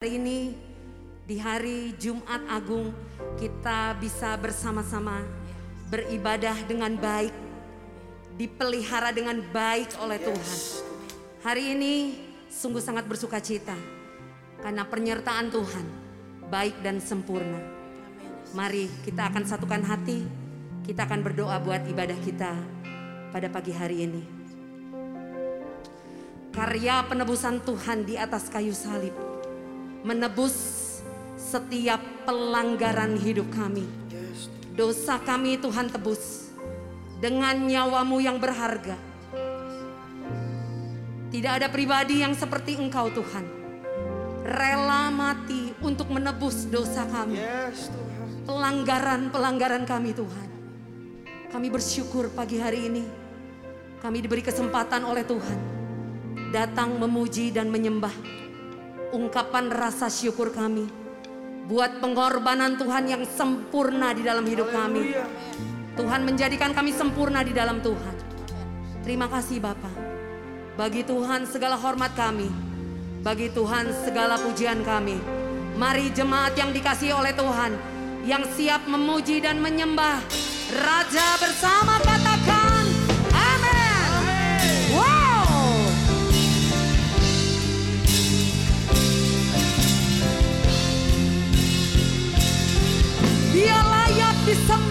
Hari ini di hari Jumat Agung kita bisa bersama-sama beribadah dengan baik, dipelihara dengan baik oleh Tuhan. Hari ini sungguh sangat bersuka cita karena penyertaan Tuhan baik dan sempurna. Mari kita akan satukan hati, kita akan berdoa buat ibadah kita pada pagi hari ini. Karya penebusan Tuhan di atas kayu salib menebus setiap pelanggaran hidup kami. Dosa kami Tuhan tebus dengan nyawamu yang berharga. Tidak ada pribadi yang seperti Engkau Tuhan. Rela mati untuk menebus dosa kami. Pelanggaran-pelanggaran kami Tuhan. Kami bersyukur pagi hari ini. Kami diberi kesempatan oleh Tuhan. Datang memuji dan menyembah ungkapan rasa syukur kami buat pengorbanan Tuhan yang sempurna di dalam hidup kami. Tuhan menjadikan kami sempurna di dalam Tuhan. Terima kasih Bapa. Bagi Tuhan segala hormat kami. Bagi Tuhan segala pujian kami. Mari jemaat yang dikasihi oleh Tuhan yang siap memuji dan menyembah Raja bersama katakan Dia layak disembah.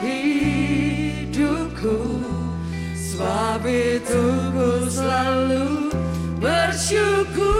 hidupku. Sebab itu selalu bersyukur.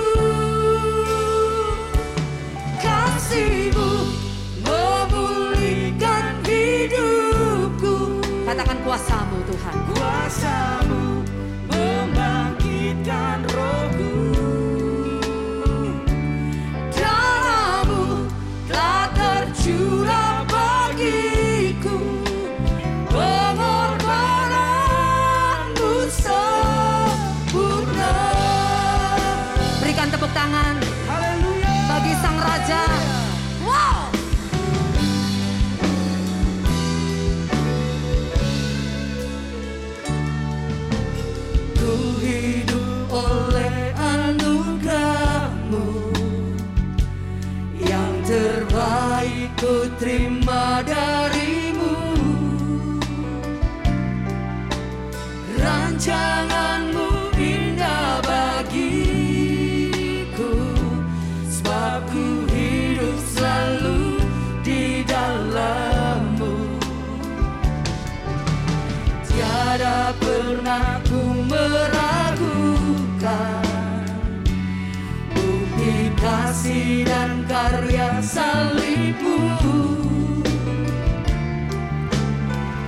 kasih dan karya salibu,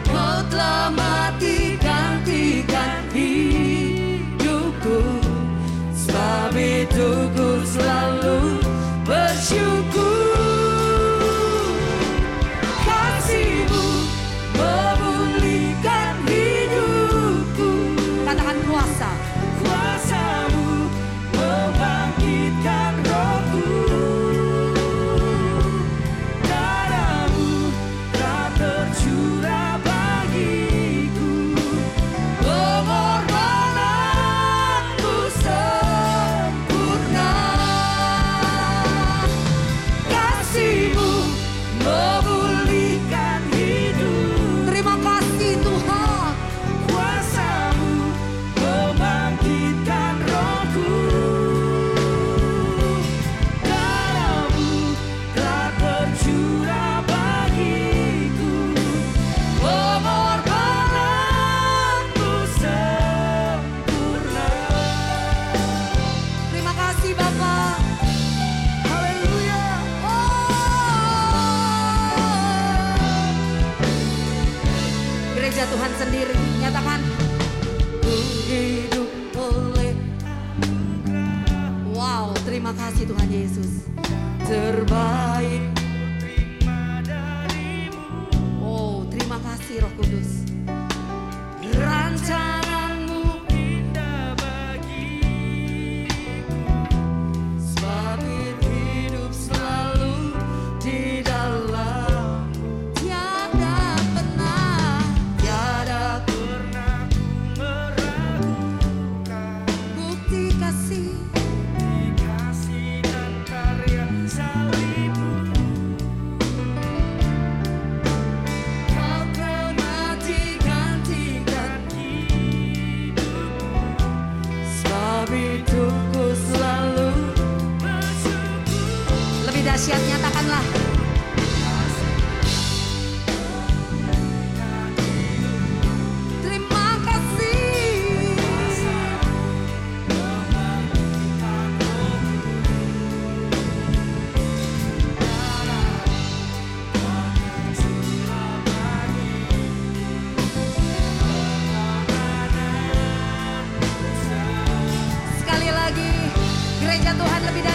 Kau telah mati gantikan hidupku. Sebab itu ku selalu bersyukur.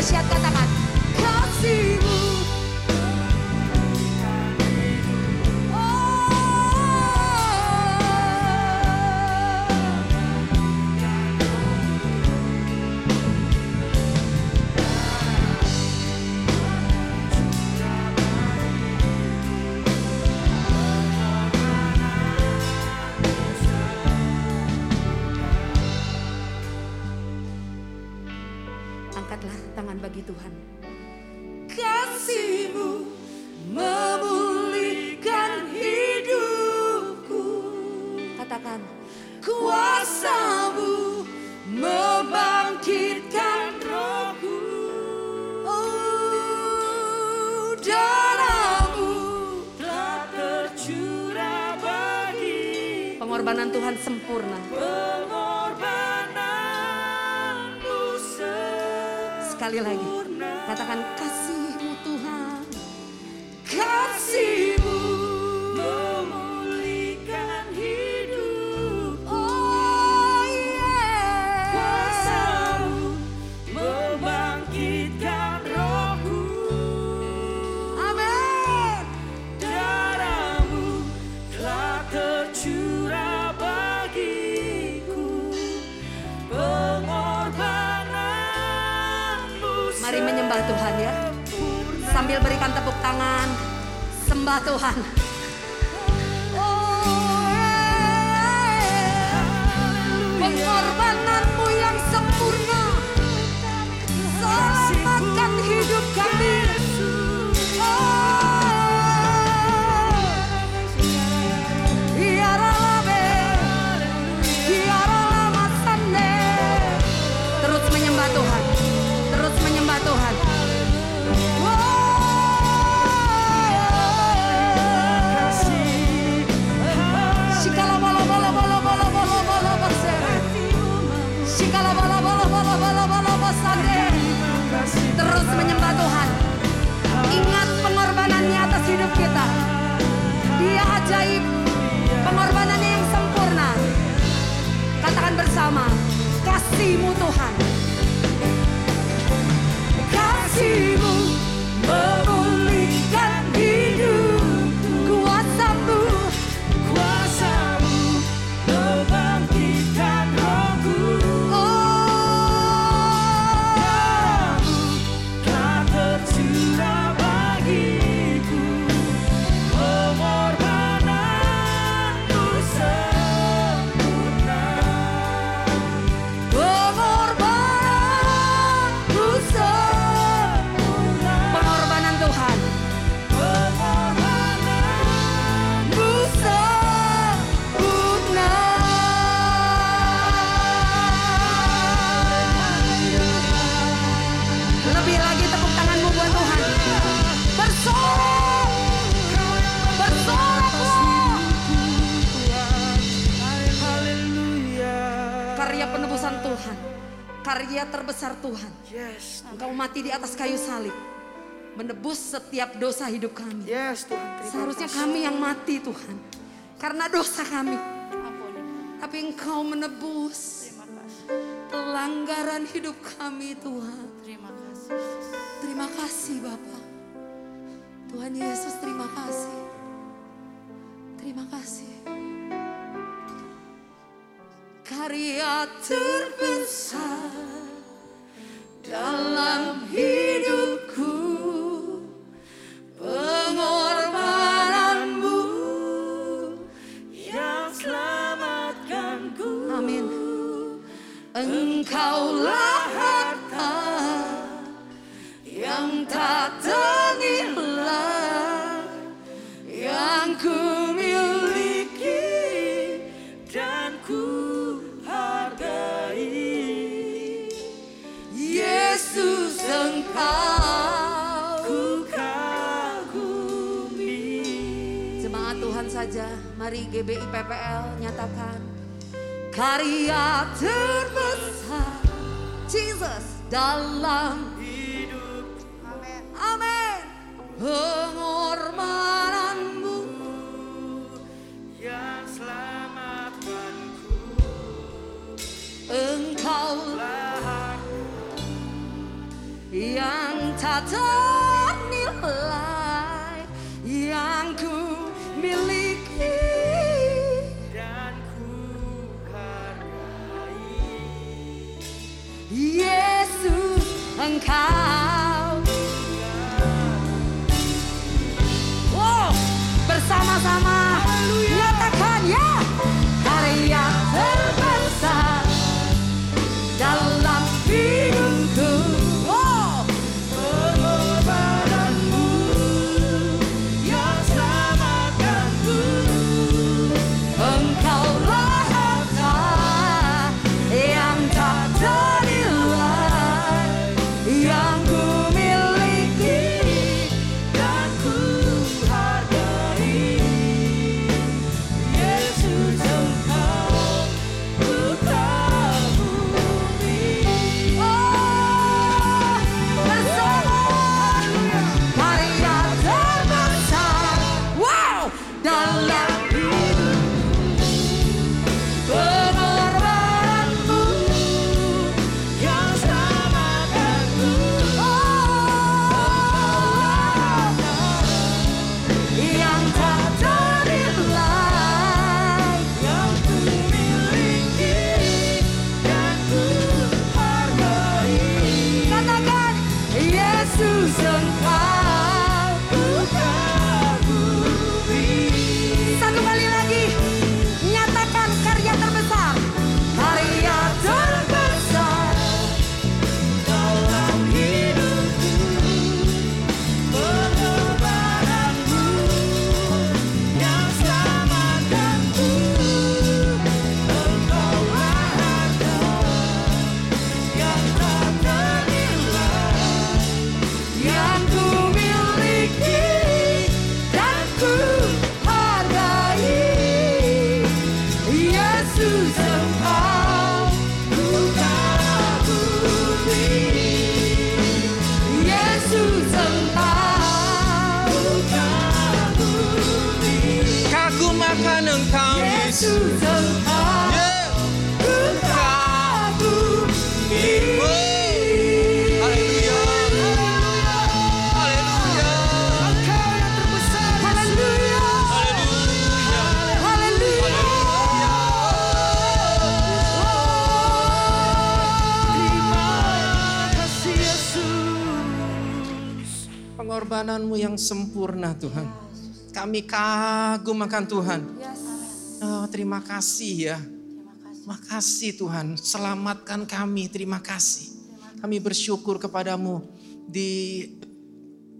dahsyat katakan kasih. dosa hidup kami. Yes, Tuhan. Seharusnya kasih. kami yang mati, Tuhan. Karena dosa kami. Tapi Engkau menebus pelanggaran hidup kami, Tuhan. Terima kasih. Terima kasih, Bapak. Tuhan Yesus, terima kasih. Terima kasih. Karya terbesar dalam hidup GBI PPL nyatakan karya terbesar Jesus dalam hidup. Amin. Amin. Sempurna Tuhan. Kami kagum akan Tuhan. Oh, terima kasih ya. Makasih Tuhan, selamatkan kami. Terima kasih. Kami bersyukur kepadamu di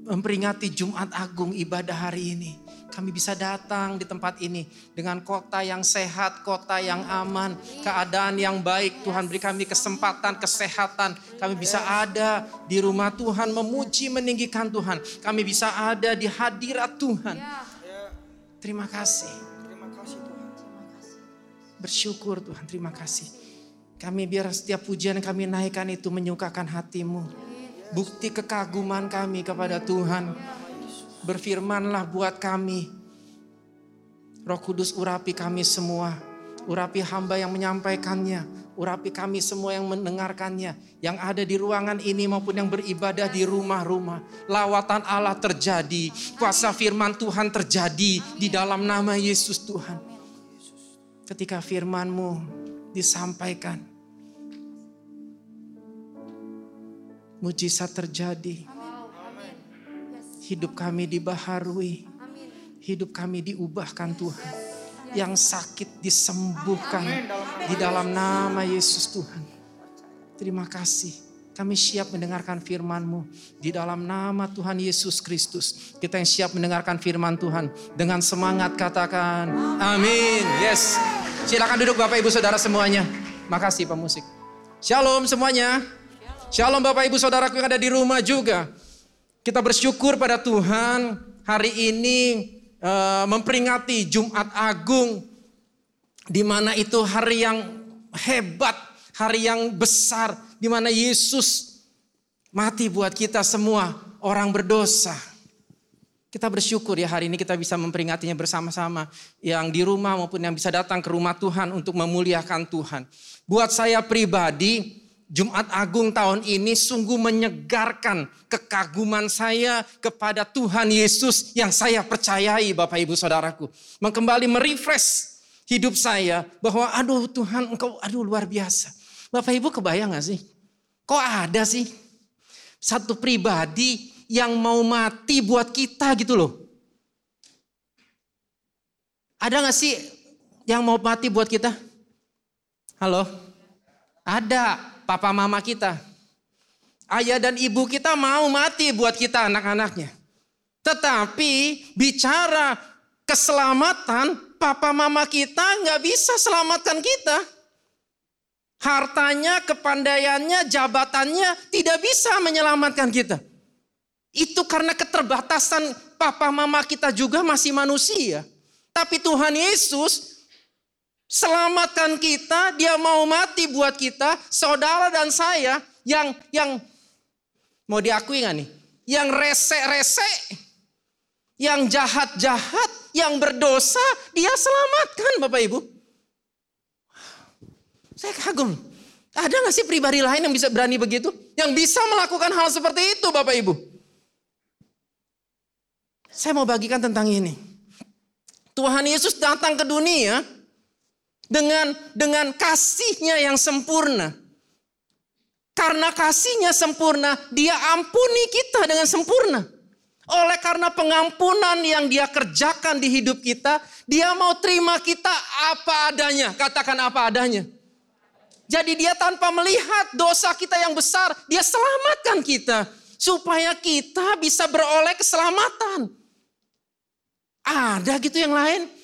memperingati Jumat Agung ibadah hari ini. Kami bisa datang di tempat ini dengan kota yang sehat, kota yang aman, keadaan yang baik. Tuhan beri kami kesempatan, kesehatan. Kami bisa ada di rumah Tuhan, memuji, meninggikan Tuhan. Kami bisa ada di hadirat Tuhan. Terima kasih. terima kasih Tuhan Bersyukur Tuhan, terima kasih. Kami biar setiap pujian yang kami naikkan itu menyukakan hatimu. Bukti kekaguman kami kepada Tuhan. Berfirmanlah buat kami. Roh Kudus urapi kami semua. Urapi hamba yang menyampaikannya. Urapi kami semua yang mendengarkannya. Yang ada di ruangan ini maupun yang beribadah di rumah-rumah. Lawatan Allah terjadi. Kuasa firman Tuhan terjadi di dalam nama Yesus Tuhan ketika firman-Mu disampaikan. Mujizat terjadi. Hidup kami dibaharui. Hidup kami diubahkan Tuhan. Yang sakit disembuhkan di dalam nama Yesus Tuhan. Terima kasih. Kami siap mendengarkan firman-Mu di dalam nama Tuhan Yesus Kristus. Kita yang siap mendengarkan firman Tuhan dengan semangat katakan amin. Yes. Silakan duduk Bapak Ibu Saudara semuanya. Makasih Pak Musik. Shalom semuanya. Shalom Bapak Ibu Saudaraku yang ada di rumah juga. Kita bersyukur pada Tuhan hari ini eh, memperingati Jumat Agung di mana itu hari yang hebat, hari yang besar, di mana Yesus mati buat kita semua orang berdosa. Kita bersyukur ya hari ini kita bisa memperingatinya bersama-sama. Yang di rumah maupun yang bisa datang ke rumah Tuhan untuk memuliakan Tuhan. Buat saya pribadi, Jumat Agung tahun ini sungguh menyegarkan kekaguman saya kepada Tuhan Yesus yang saya percayai Bapak Ibu Saudaraku. Kembali merefresh hidup saya bahwa aduh Tuhan engkau aduh luar biasa. Bapak Ibu kebayang gak sih? Kok ada sih satu pribadi yang mau mati buat kita gitu loh. Ada gak sih yang mau mati buat kita? Halo? Ada papa mama kita. Ayah dan ibu kita mau mati buat kita anak-anaknya. Tetapi bicara keselamatan, papa mama kita nggak bisa selamatkan kita. Hartanya, kepandaiannya, jabatannya tidak bisa menyelamatkan kita. Itu karena keterbatasan papa mama kita juga masih manusia. Tapi Tuhan Yesus selamatkan kita, dia mau mati buat kita, saudara dan saya yang yang mau diakui nggak nih? Yang rese-rese, yang jahat-jahat, yang berdosa, dia selamatkan Bapak Ibu. Saya kagum. Ada gak sih pribadi lain yang bisa berani begitu? Yang bisa melakukan hal seperti itu Bapak Ibu. Saya mau bagikan tentang ini. Tuhan Yesus datang ke dunia dengan dengan kasihnya yang sempurna. Karena kasihnya sempurna, dia ampuni kita dengan sempurna. Oleh karena pengampunan yang dia kerjakan di hidup kita, dia mau terima kita apa adanya. Katakan apa adanya. Jadi dia tanpa melihat dosa kita yang besar, dia selamatkan kita. Supaya kita bisa beroleh keselamatan. Ada gitu yang lain?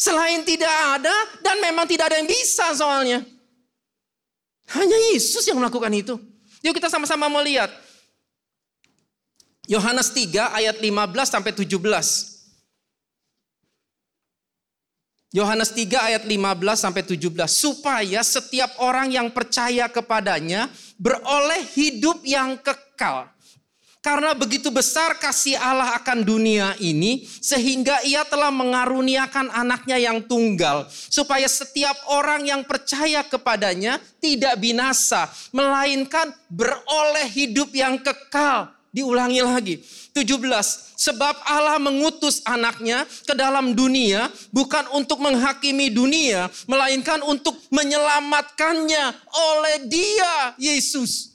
Selain tidak ada dan memang tidak ada yang bisa soalnya. Hanya Yesus yang melakukan itu. Yuk kita sama-sama melihat. Yohanes 3 ayat 15 sampai 17. Yohanes 3 ayat 15 sampai 17 supaya setiap orang yang percaya kepadanya beroleh hidup yang kekal. Karena begitu besar kasih Allah akan dunia ini sehingga ia telah mengaruniakan anaknya yang tunggal supaya setiap orang yang percaya kepadanya tidak binasa melainkan beroleh hidup yang kekal. Diulangi lagi. 17. Sebab Allah mengutus anaknya ke dalam dunia bukan untuk menghakimi dunia, melainkan untuk menyelamatkannya oleh dia, Yesus.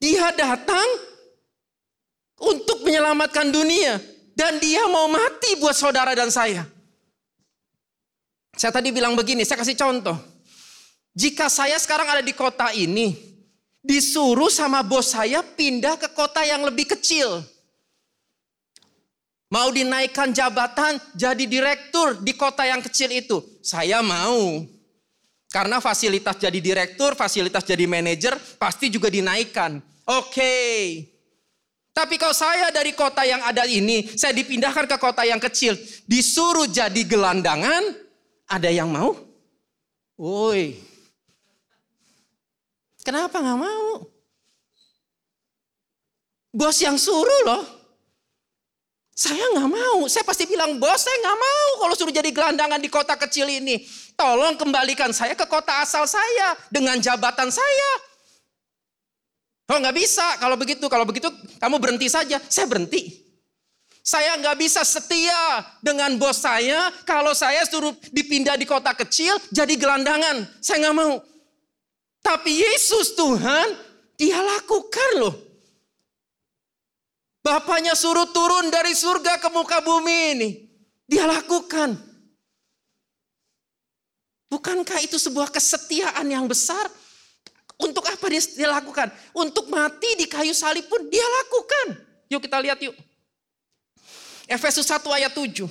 Dia datang untuk menyelamatkan dunia. Dan dia mau mati buat saudara dan saya. Saya tadi bilang begini, saya kasih contoh. Jika saya sekarang ada di kota ini, disuruh sama bos saya pindah ke kota yang lebih kecil. Mau dinaikkan jabatan jadi direktur di kota yang kecil itu. Saya mau. Karena fasilitas jadi direktur, fasilitas jadi manajer pasti juga dinaikkan. Oke. Tapi kalau saya dari kota yang ada ini, saya dipindahkan ke kota yang kecil, disuruh jadi gelandangan, ada yang mau? Woi, Kenapa nggak mau? Bos yang suruh loh. Saya nggak mau. Saya pasti bilang bos saya nggak mau kalau suruh jadi gelandangan di kota kecil ini. Tolong kembalikan saya ke kota asal saya dengan jabatan saya. Oh nggak bisa kalau begitu. Kalau begitu kamu berhenti saja. Saya berhenti. Saya nggak bisa setia dengan bos saya kalau saya suruh dipindah di kota kecil jadi gelandangan. Saya nggak mau. Tapi Yesus Tuhan, dia lakukan loh. Bapaknya suruh turun dari surga ke muka bumi ini. Dia lakukan. Bukankah itu sebuah kesetiaan yang besar? Untuk apa dia, dia lakukan? Untuk mati di kayu salib pun dia lakukan. Yuk kita lihat yuk. Efesus 1 ayat 7.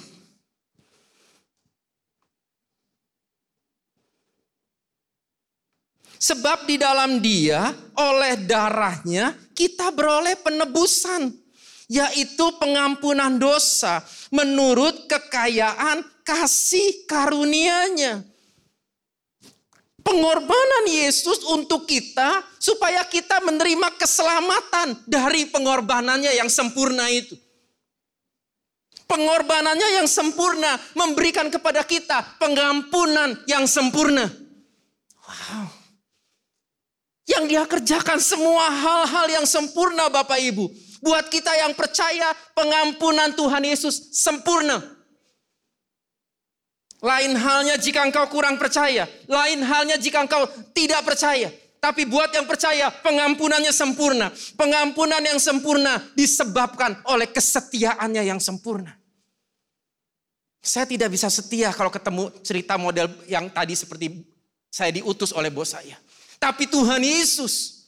Sebab di dalam dia oleh darahnya kita beroleh penebusan. Yaitu pengampunan dosa menurut kekayaan kasih karunia-Nya. Pengorbanan Yesus untuk kita supaya kita menerima keselamatan dari pengorbanannya yang sempurna itu. Pengorbanannya yang sempurna memberikan kepada kita pengampunan yang sempurna. Wow. Yang dia kerjakan semua hal-hal yang sempurna Bapak Ibu. Buat kita yang percaya pengampunan Tuhan Yesus sempurna. Lain halnya jika engkau kurang percaya. Lain halnya jika engkau tidak percaya. Tapi buat yang percaya pengampunannya sempurna. Pengampunan yang sempurna disebabkan oleh kesetiaannya yang sempurna. Saya tidak bisa setia kalau ketemu cerita model yang tadi seperti saya diutus oleh bos saya. Tapi Tuhan Yesus,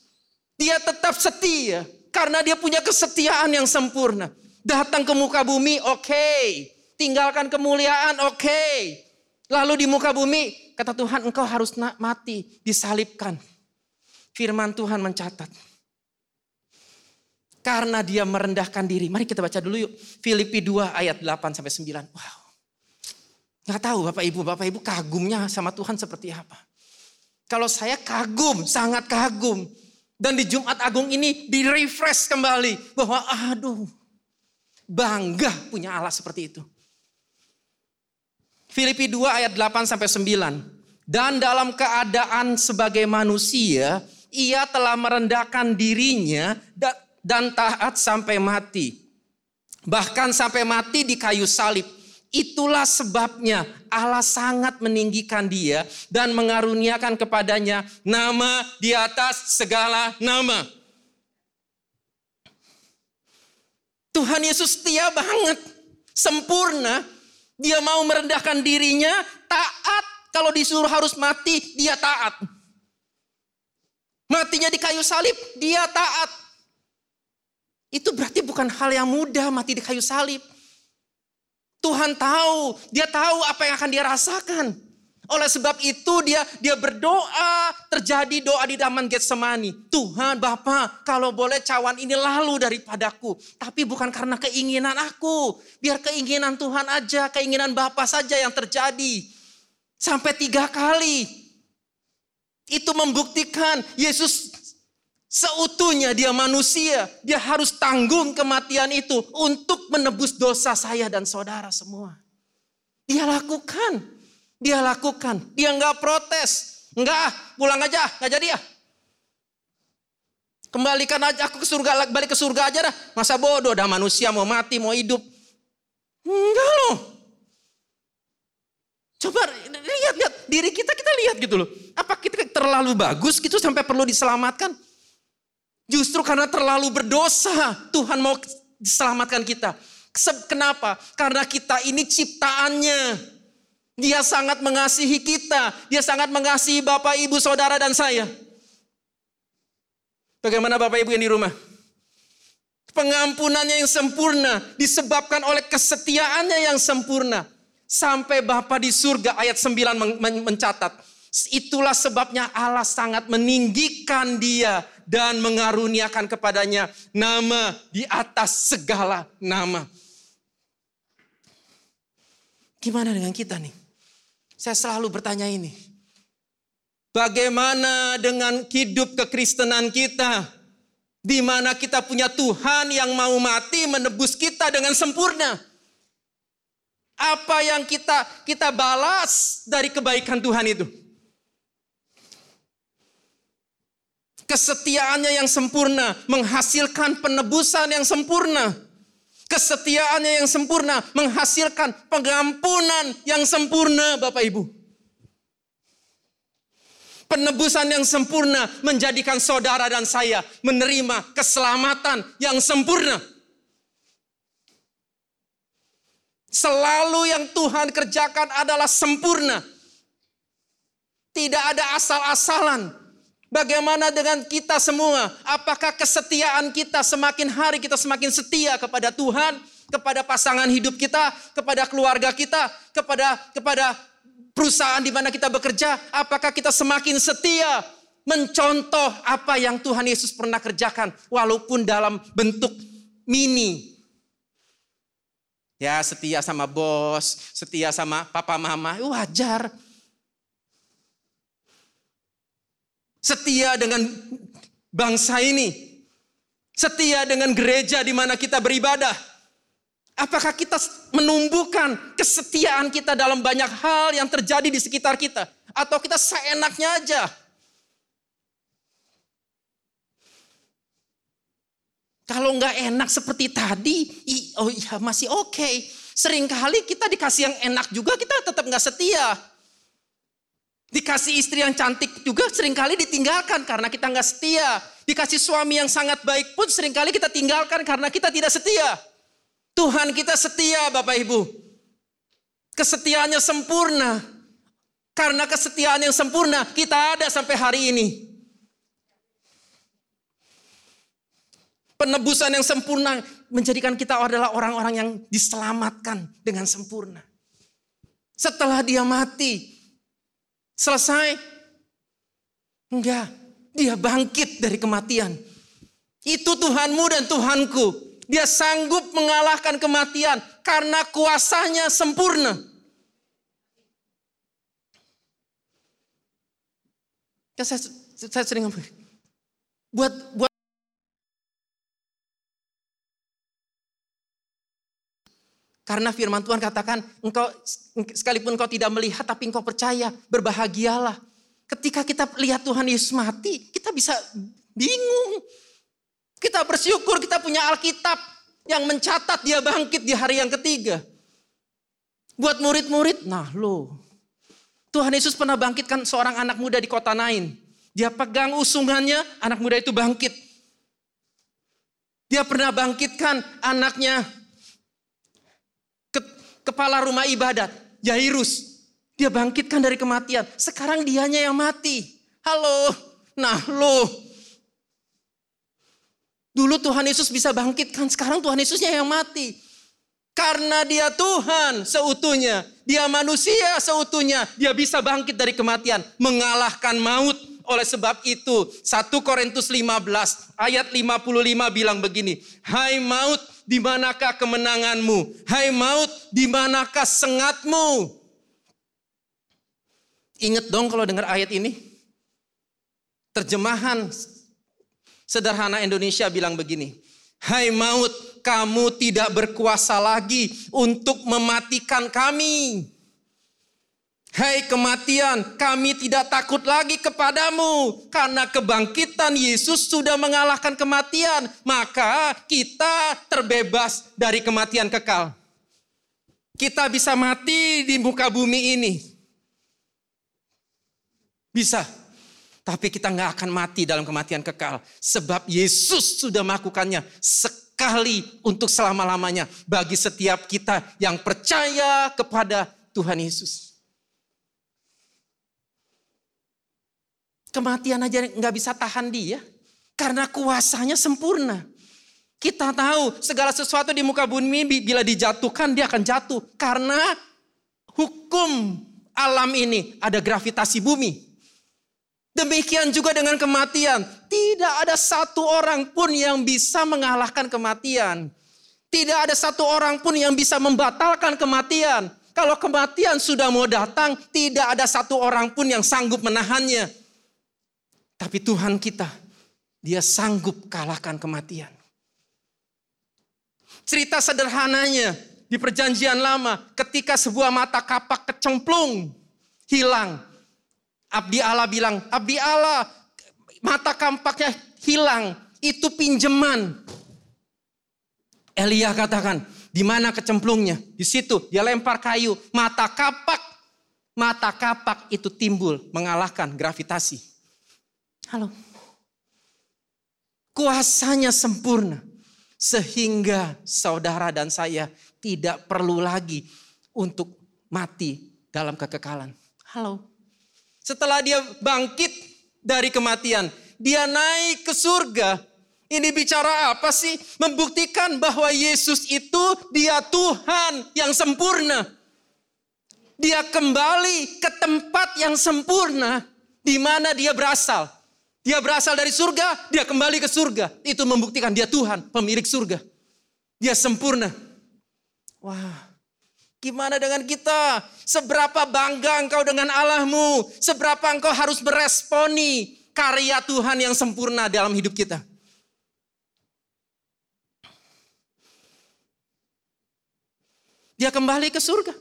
dia tetap setia. Karena dia punya kesetiaan yang sempurna. Datang ke muka bumi, oke. Okay. Tinggalkan kemuliaan, oke. Okay. Lalu di muka bumi, kata Tuhan engkau harus mati, disalibkan. Firman Tuhan mencatat. Karena dia merendahkan diri. Mari kita baca dulu yuk. Filipi 2 ayat 8 sampai 9. Wow. Gak tahu Bapak Ibu, Bapak Ibu kagumnya sama Tuhan seperti apa. Kalau saya kagum, sangat kagum. Dan di Jumat Agung ini di-refresh kembali. Bahwa aduh, bangga punya Allah seperti itu. Filipi 2 ayat 8 sampai 9. Dan dalam keadaan sebagai manusia, ia telah merendahkan dirinya dan taat sampai mati. Bahkan sampai mati di kayu salib. Itulah sebabnya Allah sangat meninggikan dia dan mengaruniakan kepadanya nama di atas segala nama. Tuhan Yesus setia banget, sempurna. Dia mau merendahkan dirinya, taat. Kalau disuruh harus mati, dia taat. Matinya di kayu salib, dia taat. Itu berarti bukan hal yang mudah mati di kayu salib. Tuhan tahu, dia tahu apa yang akan dia rasakan. Oleh sebab itu dia dia berdoa, terjadi doa di Taman Getsemani. Tuhan Bapa, kalau boleh cawan ini lalu daripadaku. Tapi bukan karena keinginan aku. Biar keinginan Tuhan aja, keinginan Bapa saja yang terjadi. Sampai tiga kali. Itu membuktikan Yesus Seutuhnya dia manusia, dia harus tanggung kematian itu untuk menebus dosa saya dan saudara semua. Dia lakukan, dia lakukan, dia nggak protes, nggak pulang aja, nggak jadi ya. Kembalikan aja aku ke surga, balik ke surga aja dah. Masa bodoh dah manusia mau mati, mau hidup. Enggak loh. Coba lihat, lihat diri kita, kita lihat gitu loh. Apa kita terlalu bagus gitu sampai perlu diselamatkan? Justru karena terlalu berdosa, Tuhan mau diselamatkan kita. Kenapa? Karena kita ini ciptaannya. Dia sangat mengasihi kita. Dia sangat mengasihi Bapak, Ibu, Saudara, dan saya. Bagaimana Bapak Ibu yang di rumah? Pengampunannya yang sempurna disebabkan oleh kesetiaannya yang sempurna. Sampai Bapak di surga ayat 9 mencatat. Itulah sebabnya Allah sangat meninggikan dia dan mengaruniakan kepadanya nama di atas segala nama. Gimana dengan kita nih? Saya selalu bertanya ini. Bagaimana dengan hidup kekristenan kita? Di mana kita punya Tuhan yang mau mati menebus kita dengan sempurna. Apa yang kita kita balas dari kebaikan Tuhan itu? Kesetiaannya yang sempurna menghasilkan penebusan yang sempurna. Kesetiaannya yang sempurna menghasilkan pengampunan yang sempurna, Bapak Ibu. Penebusan yang sempurna menjadikan saudara dan saya menerima keselamatan yang sempurna. Selalu yang Tuhan kerjakan adalah sempurna. Tidak ada asal-asalan. Bagaimana dengan kita semua? Apakah kesetiaan kita semakin hari kita semakin setia kepada Tuhan, kepada pasangan hidup kita, kepada keluarga kita, kepada kepada perusahaan di mana kita bekerja? Apakah kita semakin setia mencontoh apa yang Tuhan Yesus pernah kerjakan walaupun dalam bentuk mini? Ya, setia sama bos, setia sama papa mama, wajar. Setia dengan bangsa ini. Setia dengan gereja di mana kita beribadah. Apakah kita menumbuhkan kesetiaan kita dalam banyak hal yang terjadi di sekitar kita? Atau kita seenaknya aja? Kalau nggak enak seperti tadi, oh iya masih oke. Okay. Seringkali kita dikasih yang enak juga kita tetap nggak setia. Dikasih istri yang cantik juga sering kali ditinggalkan karena kita nggak setia. Dikasih suami yang sangat baik pun sering kali kita tinggalkan karena kita tidak setia. Tuhan kita setia Bapak Ibu. Kesetiaannya sempurna. Karena kesetiaan yang sempurna kita ada sampai hari ini. Penebusan yang sempurna menjadikan kita adalah orang-orang yang diselamatkan dengan sempurna. Setelah dia mati, Selesai? Enggak. Dia bangkit dari kematian. Itu Tuhanmu dan Tuhanku. Dia sanggup mengalahkan kematian karena kuasanya sempurna. Ya, saya, saya sering buat buat Karena firman Tuhan katakan, engkau sekalipun engkau tidak melihat tapi engkau percaya, berbahagialah. Ketika kita lihat Tuhan Yesus mati, kita bisa bingung. Kita bersyukur kita punya Alkitab yang mencatat dia bangkit di hari yang ketiga. Buat murid-murid, nah lo. Tuhan Yesus pernah bangkitkan seorang anak muda di kota Nain. Dia pegang usungannya, anak muda itu bangkit. Dia pernah bangkitkan anaknya kepala rumah ibadat, Yairus. Dia bangkitkan dari kematian. Sekarang dianya yang mati. Halo, nah lo. Dulu Tuhan Yesus bisa bangkitkan, sekarang Tuhan Yesusnya yang mati. Karena dia Tuhan seutuhnya, dia manusia seutuhnya, dia bisa bangkit dari kematian, mengalahkan maut. Oleh sebab itu, 1 Korintus 15 ayat 55 bilang begini, Hai maut, di manakah kemenanganmu? Hai maut, di manakah sengatmu? Ingat dong kalau dengar ayat ini. Terjemahan sederhana Indonesia bilang begini, Hai maut, kamu tidak berkuasa lagi untuk mematikan kami. Hai kematian, kami tidak takut lagi kepadamu karena kebangkitan Yesus sudah mengalahkan kematian, maka kita terbebas dari kematian kekal. Kita bisa mati di muka bumi ini. Bisa. Tapi kita nggak akan mati dalam kematian kekal. Sebab Yesus sudah melakukannya sekali untuk selama-lamanya. Bagi setiap kita yang percaya kepada Tuhan Yesus. Kematian aja nggak bisa tahan dia. Karena kuasanya sempurna. Kita tahu segala sesuatu di muka bumi bila dijatuhkan dia akan jatuh. Karena hukum alam ini ada gravitasi bumi. Demikian juga dengan kematian. Tidak ada satu orang pun yang bisa mengalahkan kematian. Tidak ada satu orang pun yang bisa membatalkan kematian. Kalau kematian sudah mau datang, tidak ada satu orang pun yang sanggup menahannya. Tapi Tuhan kita, dia sanggup kalahkan kematian. Cerita sederhananya di perjanjian lama, ketika sebuah mata kapak kecemplung, hilang. Abdi Allah bilang, Abdi Allah, mata kampaknya hilang, itu pinjeman. Elia katakan, di mana kecemplungnya? Di situ dia lempar kayu, mata kapak, mata kapak itu timbul mengalahkan gravitasi. Halo. Kuasanya sempurna sehingga saudara dan saya tidak perlu lagi untuk mati dalam kekekalan. Halo. Setelah dia bangkit dari kematian, dia naik ke surga. Ini bicara apa sih? Membuktikan bahwa Yesus itu dia Tuhan yang sempurna. Dia kembali ke tempat yang sempurna di mana dia berasal. Dia berasal dari surga, dia kembali ke surga. Itu membuktikan dia Tuhan, pemilik surga. Dia sempurna. Wah, Gimana dengan kita? Seberapa bangga engkau dengan Allahmu? Seberapa engkau harus meresponi karya Tuhan yang sempurna dalam hidup kita? Dia kembali ke surga.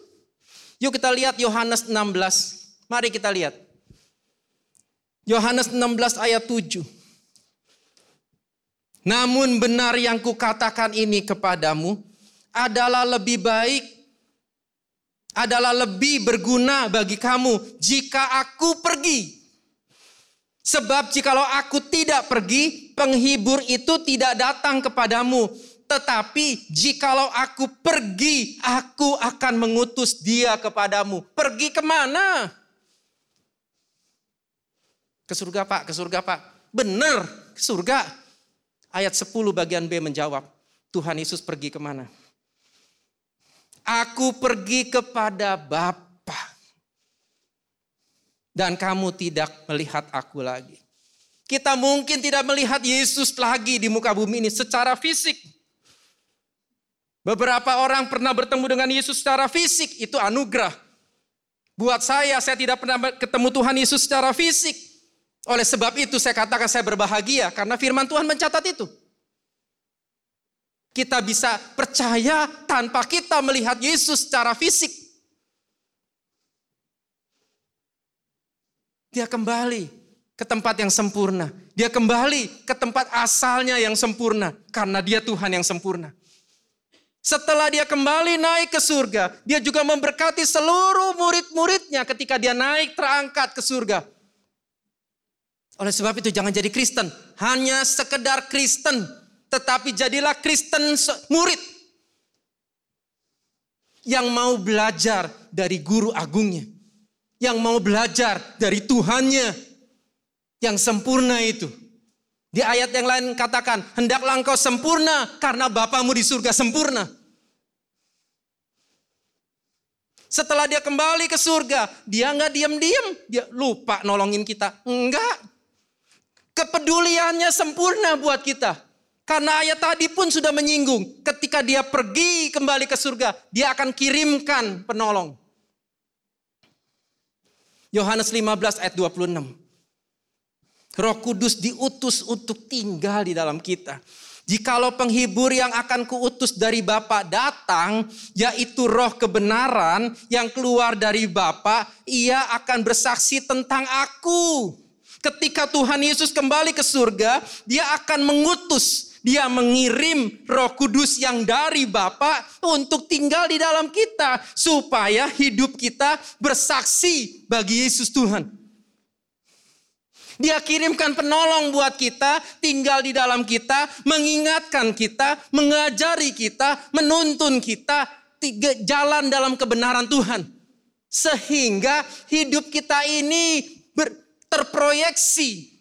Yuk kita lihat Yohanes 16. Mari kita lihat. Yohanes 16 ayat 7. Namun benar yang kukatakan ini kepadamu adalah lebih baik adalah lebih berguna bagi kamu jika aku pergi. Sebab jikalau aku tidak pergi, penghibur itu tidak datang kepadamu. Tetapi jikalau aku pergi, aku akan mengutus dia kepadamu. Pergi ke mana? Ke surga pak, ke surga pak. Benar, ke surga. Ayat 10 bagian B menjawab, Tuhan Yesus pergi ke mana? Aku pergi kepada Bapa. Dan kamu tidak melihat aku lagi. Kita mungkin tidak melihat Yesus lagi di muka bumi ini secara fisik. Beberapa orang pernah bertemu dengan Yesus secara fisik, itu anugerah. Buat saya, saya tidak pernah ketemu Tuhan Yesus secara fisik. Oleh sebab itu saya katakan saya berbahagia karena firman Tuhan mencatat itu. Kita bisa percaya tanpa kita melihat Yesus secara fisik. Dia kembali ke tempat yang sempurna. Dia kembali ke tempat asalnya yang sempurna. Karena dia Tuhan yang sempurna. Setelah dia kembali naik ke surga, dia juga memberkati seluruh murid-muridnya ketika dia naik terangkat ke surga. Oleh sebab itu jangan jadi Kristen, hanya sekedar Kristen, tetapi jadilah Kristen murid yang mau belajar dari guru agungnya, yang mau belajar dari Tuhannya yang sempurna itu. Di ayat yang lain katakan, hendaklah engkau sempurna karena Bapamu di surga sempurna. Setelah dia kembali ke surga, dia nggak diam-diam, dia lupa nolongin kita. Enggak. Kepeduliannya sempurna buat kita. Karena ayat tadi pun sudah menyinggung, ketika dia pergi kembali ke surga, dia akan kirimkan penolong. Yohanes 15 ayat 26. Roh Kudus diutus untuk tinggal di dalam kita. Jikalau penghibur yang akan kuutus dari Bapa datang, yaitu roh kebenaran yang keluar dari Bapa, ia akan bersaksi tentang aku. Ketika Tuhan Yesus kembali ke surga, dia akan mengutus, dia mengirim roh kudus yang dari Bapa untuk tinggal di dalam kita. Supaya hidup kita bersaksi bagi Yesus Tuhan. Dia kirimkan penolong buat kita, tinggal di dalam kita, mengingatkan kita, mengajari kita, menuntun kita, tiga jalan dalam kebenaran Tuhan. Sehingga hidup kita ini terproyeksi.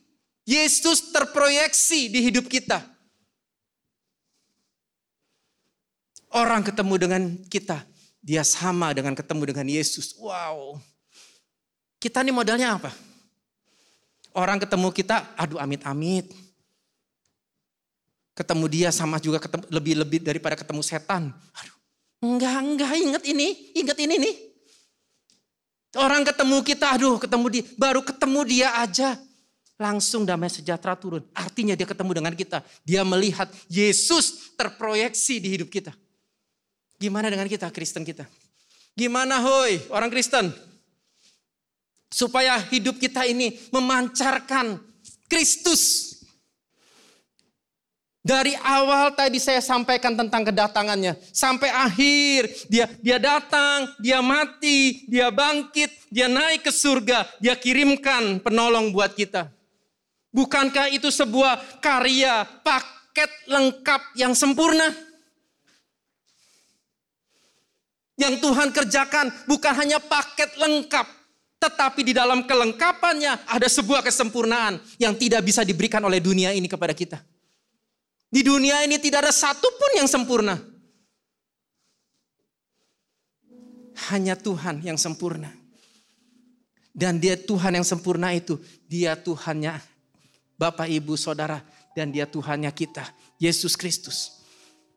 Yesus terproyeksi di hidup kita. Orang ketemu dengan kita, dia sama dengan ketemu dengan Yesus. Wow. Kita ini modalnya apa? Orang ketemu kita, aduh amit-amit. Ketemu dia sama juga ketemu, lebih-lebih daripada ketemu setan. Aduh, enggak, enggak, ingat ini, ingat ini nih. Orang ketemu kita, aduh ketemu dia, baru ketemu dia aja. Langsung damai sejahtera turun. Artinya dia ketemu dengan kita. Dia melihat Yesus terproyeksi di hidup kita. Gimana dengan kita, Kristen kita? Gimana hoi, orang Kristen? supaya hidup kita ini memancarkan Kristus. Dari awal tadi saya sampaikan tentang kedatangannya sampai akhir dia dia datang, dia mati, dia bangkit, dia naik ke surga, dia kirimkan penolong buat kita. Bukankah itu sebuah karya paket lengkap yang sempurna? Yang Tuhan kerjakan bukan hanya paket lengkap, tetapi di dalam kelengkapannya ada sebuah kesempurnaan yang tidak bisa diberikan oleh dunia ini kepada kita. Di dunia ini tidak ada satupun yang sempurna. Hanya Tuhan yang sempurna. Dan dia Tuhan yang sempurna itu, dia Tuhannya Bapak, Ibu, Saudara, dan dia Tuhannya kita, Yesus Kristus.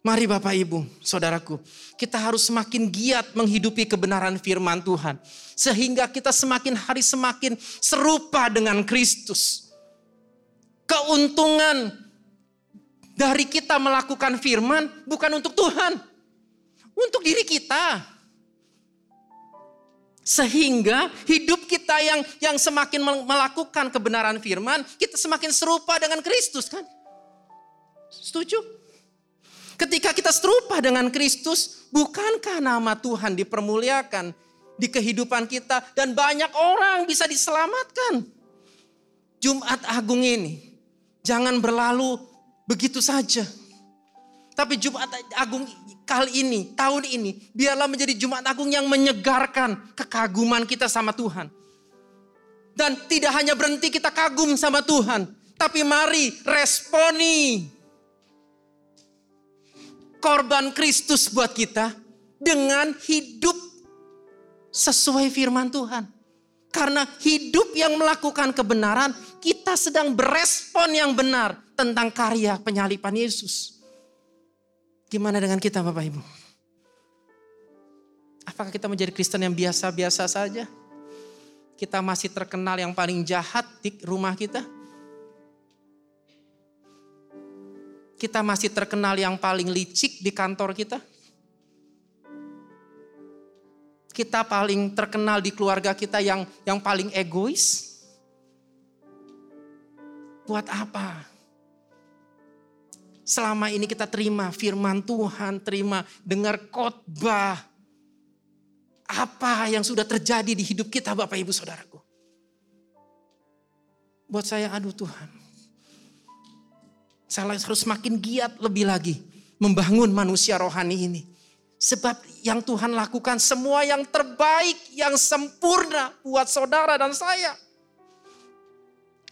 Mari Bapak Ibu, Saudaraku, kita harus semakin giat menghidupi kebenaran firman Tuhan. Sehingga kita semakin hari semakin serupa dengan Kristus. Keuntungan dari kita melakukan firman bukan untuk Tuhan. Untuk diri kita. Sehingga hidup kita yang yang semakin melakukan kebenaran firman, kita semakin serupa dengan Kristus kan? Setuju? Ketika kita serupa dengan Kristus, bukankah nama Tuhan dipermuliakan di kehidupan kita dan banyak orang bisa diselamatkan? Jumat Agung ini jangan berlalu begitu saja. Tapi Jumat Agung kali ini, tahun ini, biarlah menjadi Jumat Agung yang menyegarkan kekaguman kita sama Tuhan. Dan tidak hanya berhenti kita kagum sama Tuhan, tapi mari responi korban Kristus buat kita dengan hidup sesuai firman Tuhan. Karena hidup yang melakukan kebenaran, kita sedang berespon yang benar tentang karya penyalipan Yesus. Gimana dengan kita Bapak Ibu? Apakah kita menjadi Kristen yang biasa-biasa saja? Kita masih terkenal yang paling jahat di rumah kita? kita masih terkenal yang paling licik di kantor kita. Kita paling terkenal di keluarga kita yang yang paling egois. Buat apa? selama ini kita terima firman Tuhan, terima dengar khotbah. Apa yang sudah terjadi di hidup kita Bapak Ibu Saudaraku. Buat saya aduh Tuhan. Saya harus makin giat lebih lagi membangun manusia rohani ini. Sebab yang Tuhan lakukan semua yang terbaik, yang sempurna buat saudara dan saya.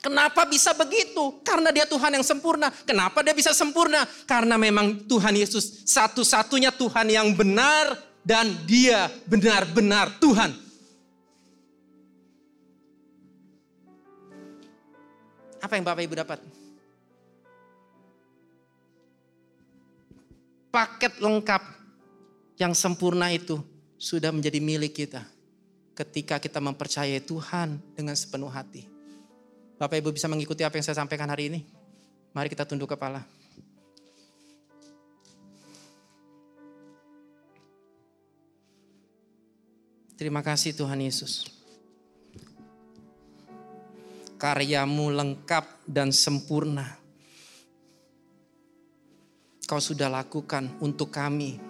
Kenapa bisa begitu? Karena dia Tuhan yang sempurna. Kenapa dia bisa sempurna? Karena memang Tuhan Yesus satu-satunya Tuhan yang benar dan dia benar-benar Tuhan. Apa yang Bapak Ibu dapat? Paket lengkap yang sempurna itu sudah menjadi milik kita ketika kita mempercayai Tuhan dengan sepenuh hati. Bapak Ibu bisa mengikuti apa yang saya sampaikan hari ini? Mari kita tunduk kepala. Terima kasih Tuhan Yesus. Karyamu lengkap dan sempurna. Kau sudah lakukan untuk kami.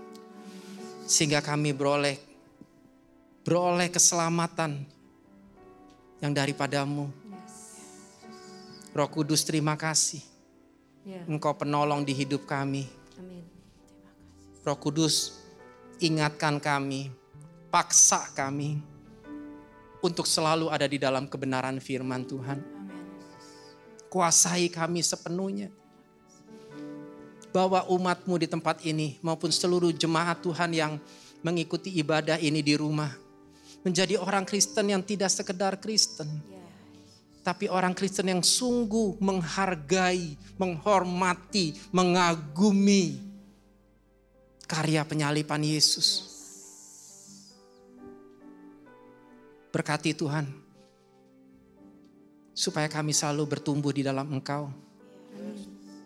Sehingga kami beroleh beroleh keselamatan yang daripadamu. Roh Kudus terima kasih. Ya, Engkau penolong di hidup kami. amin. Roh Kudus ingatkan kami, paksa kami untuk selalu ada di dalam kebenaran firman Tuhan. Kuasai kami sepenuhnya. Bawa umatmu di tempat ini maupun seluruh jemaat Tuhan yang mengikuti ibadah ini di rumah. Menjadi orang Kristen yang tidak sekedar Kristen. Tapi orang Kristen yang sungguh menghargai, menghormati, mengagumi karya penyalipan Yesus. Berkati Tuhan, supaya kami selalu bertumbuh di dalam Engkau,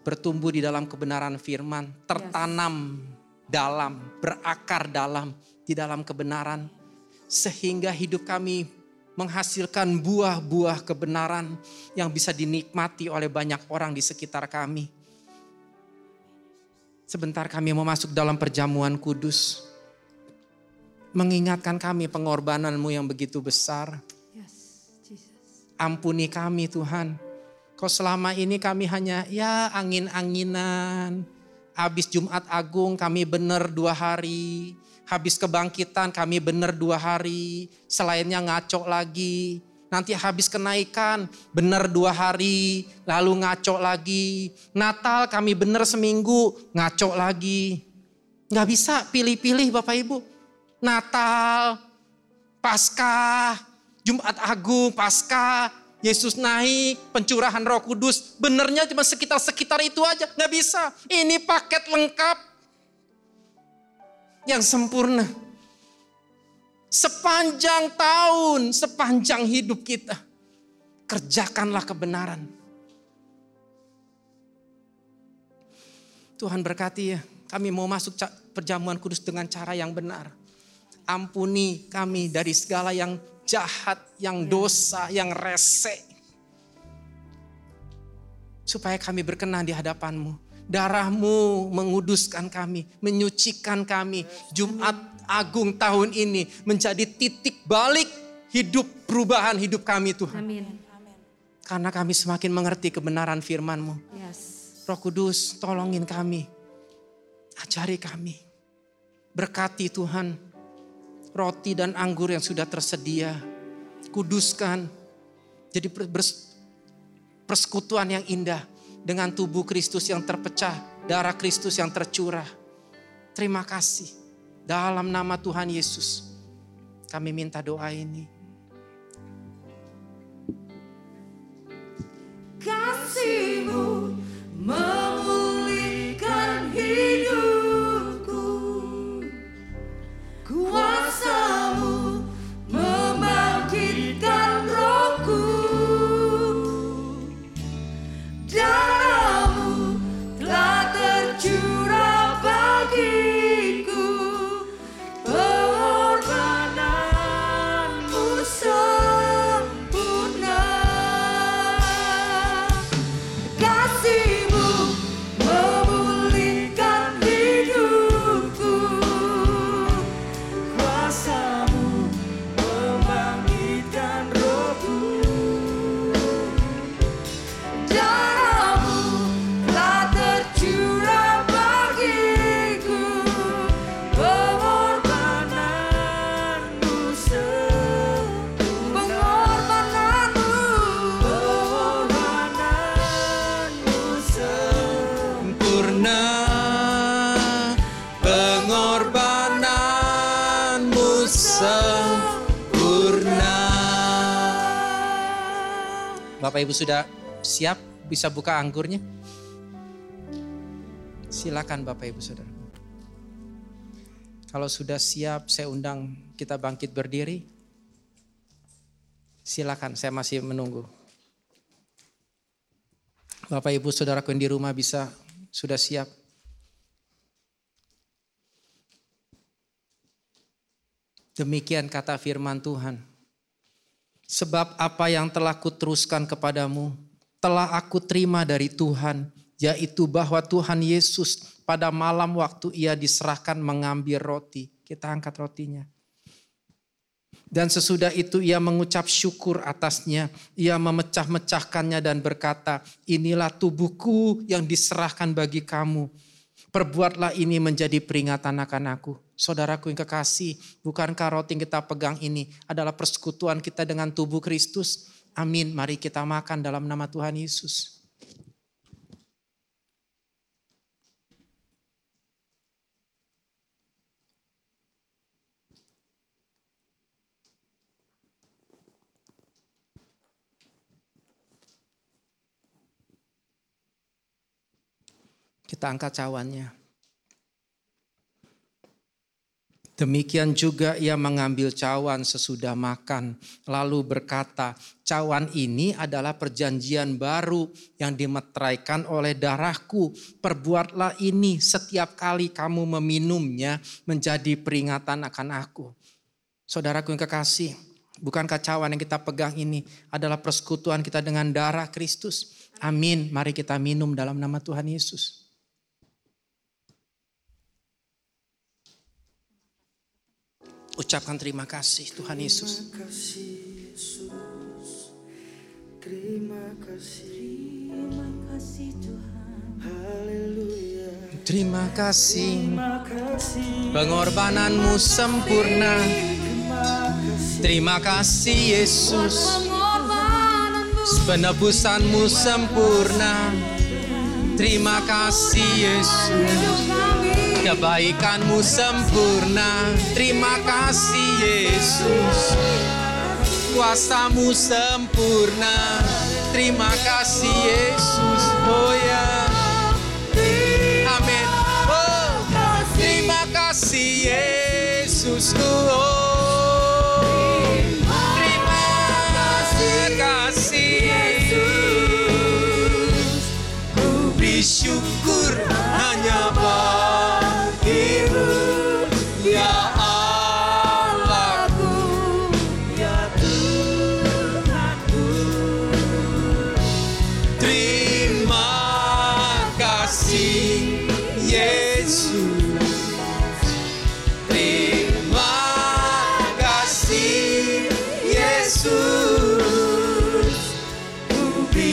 bertumbuh di dalam kebenaran firman, tertanam dalam, berakar dalam, di dalam kebenaran, sehingga hidup kami menghasilkan buah-buah kebenaran yang bisa dinikmati oleh banyak orang di sekitar kami. Sebentar kami mau masuk dalam perjamuan kudus. Mengingatkan kami pengorbananmu yang begitu besar. Yes, Jesus. Ampuni kami Tuhan. Kau selama ini kami hanya ya angin-anginan. Habis Jumat Agung kami benar dua hari. Habis kebangkitan kami benar dua hari. Selainnya ngaco lagi. Nanti habis kenaikan benar dua hari. Lalu ngaco lagi. Natal kami benar seminggu. Ngaco lagi. Nggak bisa pilih-pilih Bapak Ibu. Natal, Paskah, Jumat Agung, Paskah, Yesus naik, pencurahan Roh Kudus, benernya cuma sekitar-sekitar itu aja, nggak bisa. Ini paket lengkap yang sempurna. Sepanjang tahun, sepanjang hidup kita, kerjakanlah kebenaran. Tuhan berkati ya, kami mau masuk perjamuan kudus dengan cara yang benar. Ampuni kami dari segala yang jahat, yang dosa, yang rese. Supaya kami berkenan di hadapanmu. Darahmu menguduskan kami, menyucikan kami. Jumat Agung tahun ini menjadi titik balik hidup perubahan hidup kami Tuhan. Amin. Karena kami semakin mengerti kebenaran firman-Mu. Yes. Roh Kudus tolongin kami. Ajari kami. Berkati Tuhan. Roti dan anggur yang sudah tersedia. Kuduskan. Jadi persekutuan yang indah. Dengan tubuh Kristus yang terpecah. Darah Kristus yang tercurah. Terima kasih. Dalam nama Tuhan Yesus. Kami minta doa ini. kasihmu memulihkan kuasamu sudah siap bisa buka anggurnya? Silakan Bapak Ibu Saudara. Kalau sudah siap saya undang kita bangkit berdiri. Silakan saya masih menunggu. Bapak Ibu Saudaraku yang di rumah bisa sudah siap. Demikian kata firman Tuhan. Sebab apa yang telah kuteruskan kepadamu, telah aku terima dari Tuhan, yaitu bahwa Tuhan Yesus pada malam waktu ia diserahkan mengambil roti. Kita angkat rotinya. Dan sesudah itu ia mengucap syukur atasnya. Ia memecah-mecahkannya dan berkata, inilah tubuhku yang diserahkan bagi kamu. Perbuatlah ini menjadi peringatan akan aku. Saudaraku yang kekasih, bukankah roti yang kita pegang ini adalah persekutuan kita dengan tubuh Kristus? Amin. Mari kita makan dalam nama Tuhan Yesus. Kita angkat cawannya. Demikian juga ia mengambil cawan sesudah makan, lalu berkata, "Cawan ini adalah perjanjian baru yang dimeteraikan oleh darahku. Perbuatlah ini setiap kali kamu meminumnya, menjadi peringatan akan aku." Saudaraku yang kekasih, bukankah cawan yang kita pegang ini adalah persekutuan kita dengan darah Kristus? Amin. Mari kita minum dalam nama Tuhan Yesus. Ucapkan terima kasih Tuhan Yesus. Terima kasih Yesus. Terima kasih. Terima kasih Tuhan. Haleluya. Terima kasih. Terima kasih. Pengorbananmu sempurna. Terima kasih. Terima kasih Yesus. Penebusanmu sempurna. Terima kasih Yesus. Kebaikanmu sempurna. Terima kasih Yesus. Kuasamu sempurna. Terima kasih Yesus. Oh ya.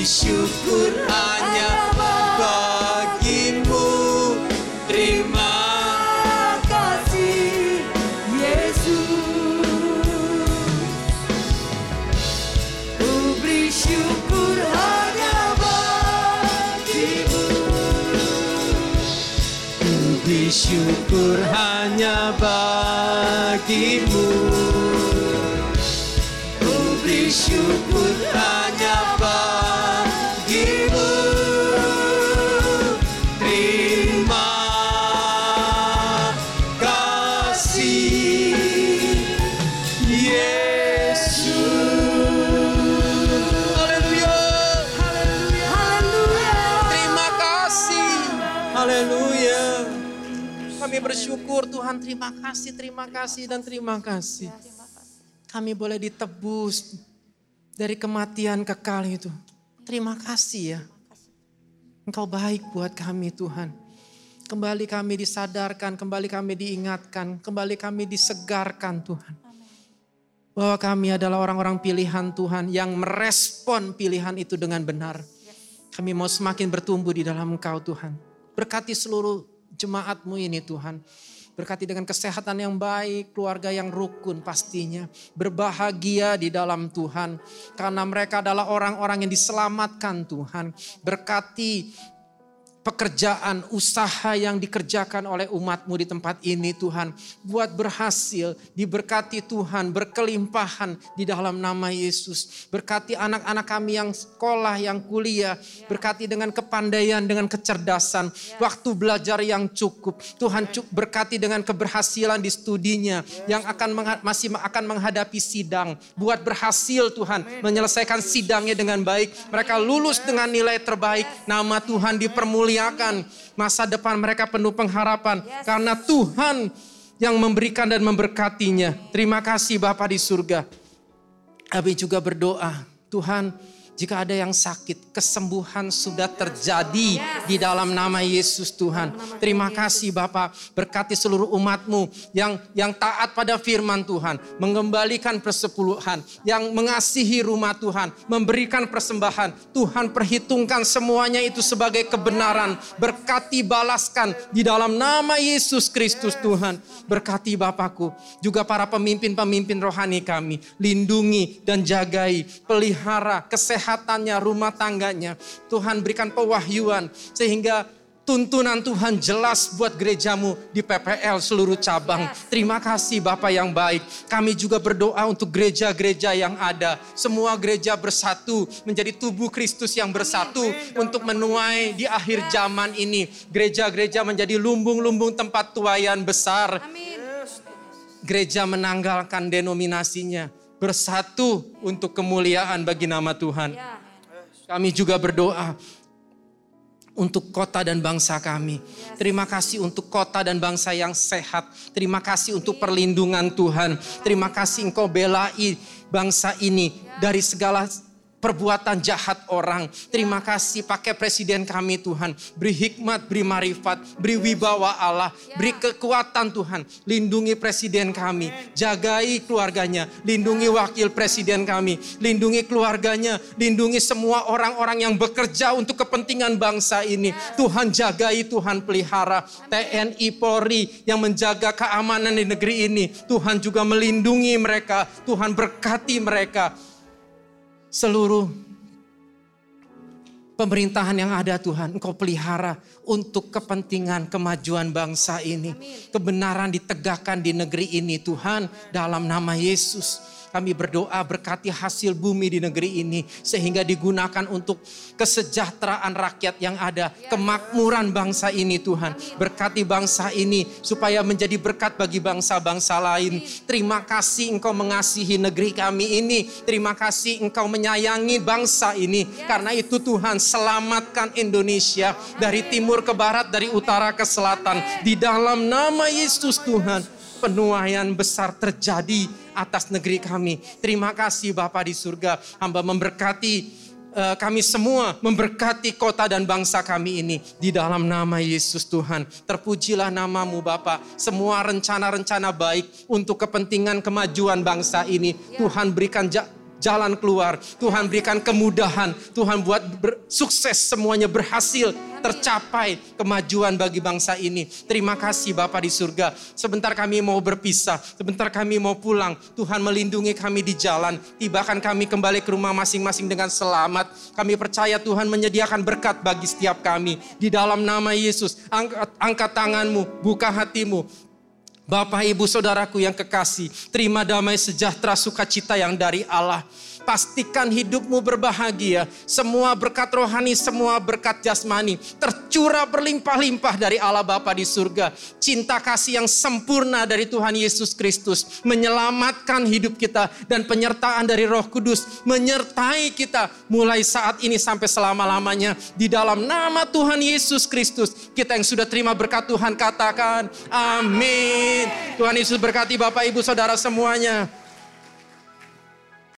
Ku beri terima kasih, terima kasih dan terima kasih. Kami boleh ditebus dari kematian kekal itu. Terima kasih ya. Engkau baik buat kami Tuhan. Kembali kami disadarkan, kembali kami diingatkan, kembali kami disegarkan Tuhan. Bahwa kami adalah orang-orang pilihan Tuhan yang merespon pilihan itu dengan benar. Kami mau semakin bertumbuh di dalam Engkau Tuhan. Berkati seluruh jemaatmu ini Tuhan. Berkati dengan kesehatan yang baik, keluarga yang rukun pastinya. Berbahagia di dalam Tuhan. Karena mereka adalah orang-orang yang diselamatkan Tuhan. Berkati pekerjaan, usaha yang dikerjakan oleh umatmu di tempat ini Tuhan. Buat berhasil, diberkati Tuhan, berkelimpahan di dalam nama Yesus. Berkati anak-anak kami yang sekolah, yang kuliah. Berkati dengan kepandaian, dengan kecerdasan. Waktu belajar yang cukup. Tuhan berkati dengan keberhasilan di studinya. Yang akan masih akan menghadapi sidang. Buat berhasil Tuhan, menyelesaikan sidangnya dengan baik. Mereka lulus dengan nilai terbaik. Nama Tuhan dipermuliakan memuliakan. Masa depan mereka penuh pengharapan. Karena Tuhan yang memberikan dan memberkatinya. Terima kasih Bapak di surga. Kami juga berdoa, Tuhan jika ada yang sakit, kesembuhan sudah terjadi di dalam nama Yesus Tuhan. Terima kasih Bapak, berkati seluruh umatmu yang yang taat pada firman Tuhan, mengembalikan persepuluhan, yang mengasihi rumah Tuhan, memberikan persembahan. Tuhan perhitungkan semuanya itu sebagai kebenaran. Berkati balaskan di dalam nama Yesus Kristus Tuhan. Berkati Bapakku, juga para pemimpin-pemimpin rohani kami. Lindungi dan jagai, pelihara kesehatan kesehatannya, rumah tangganya. Tuhan berikan pewahyuan sehingga tuntunan Tuhan jelas buat gerejamu di PPL seluruh cabang. Terima kasih Bapak yang baik. Kami juga berdoa untuk gereja-gereja yang ada. Semua gereja bersatu menjadi tubuh Kristus yang bersatu untuk menuai di akhir zaman ini. Gereja-gereja menjadi lumbung-lumbung tempat tuayan besar. Gereja menanggalkan denominasinya bersatu untuk kemuliaan bagi nama Tuhan. Ya. Kami juga berdoa untuk kota dan bangsa kami. Terima kasih untuk kota dan bangsa yang sehat. Terima kasih untuk perlindungan Tuhan. Terima kasih Engkau belai bangsa ini dari segala perbuatan jahat orang. Terima kasih pakai presiden kami Tuhan. Beri hikmat, beri marifat, beri wibawa Allah, beri kekuatan Tuhan. Lindungi presiden kami, jagai keluarganya, lindungi wakil presiden kami, lindungi keluarganya, lindungi semua orang-orang yang bekerja untuk kepentingan bangsa ini. Tuhan jagai, Tuhan pelihara. TNI Polri yang menjaga keamanan di negeri ini. Tuhan juga melindungi mereka, Tuhan berkati mereka seluruh pemerintahan yang ada Tuhan, Engkau pelihara untuk kepentingan kemajuan bangsa ini. Kebenaran ditegakkan di negeri ini Tuhan dalam nama Yesus. Kami berdoa berkati hasil bumi di negeri ini sehingga digunakan untuk kesejahteraan rakyat yang ada, ya. kemakmuran bangsa ini Tuhan. Berkati bangsa ini supaya menjadi berkat bagi bangsa-bangsa lain. Terima kasih Engkau mengasihi negeri kami ini. Terima kasih Engkau menyayangi bangsa ini. Ya. Karena itu Tuhan selamatkan Indonesia dari timur ke barat, dari utara ke selatan. Di dalam nama Yesus Tuhan penuaian besar terjadi atas negeri kami. Terima kasih Bapa di surga. Hamba memberkati uh, kami semua, memberkati kota dan bangsa kami ini. Di dalam nama Yesus Tuhan. Terpujilah namamu Bapa. Semua rencana-rencana baik untuk kepentingan kemajuan bangsa ini. Tuhan berikan jalan keluar. Tuhan berikan kemudahan. Tuhan buat sukses semuanya berhasil tercapai kemajuan bagi bangsa ini. Terima kasih Bapak di surga. Sebentar kami mau berpisah, sebentar kami mau pulang. Tuhan melindungi kami di jalan. Tibakan kami kembali ke rumah masing-masing dengan selamat. Kami percaya Tuhan menyediakan berkat bagi setiap kami. Di dalam nama Yesus, angkat, angkat tanganmu, buka hatimu. Bapak, Ibu, Saudaraku yang kekasih, terima damai sejahtera sukacita yang dari Allah. Pastikan hidupmu berbahagia. Semua berkat rohani, semua berkat jasmani tercurah berlimpah-limpah dari Allah Bapa di surga. Cinta kasih yang sempurna dari Tuhan Yesus Kristus menyelamatkan hidup kita dan penyertaan dari Roh Kudus menyertai kita mulai saat ini sampai selama-lamanya di dalam nama Tuhan Yesus Kristus. Kita yang sudah terima berkat Tuhan katakan amin. Tuhan Yesus berkati Bapak Ibu Saudara semuanya.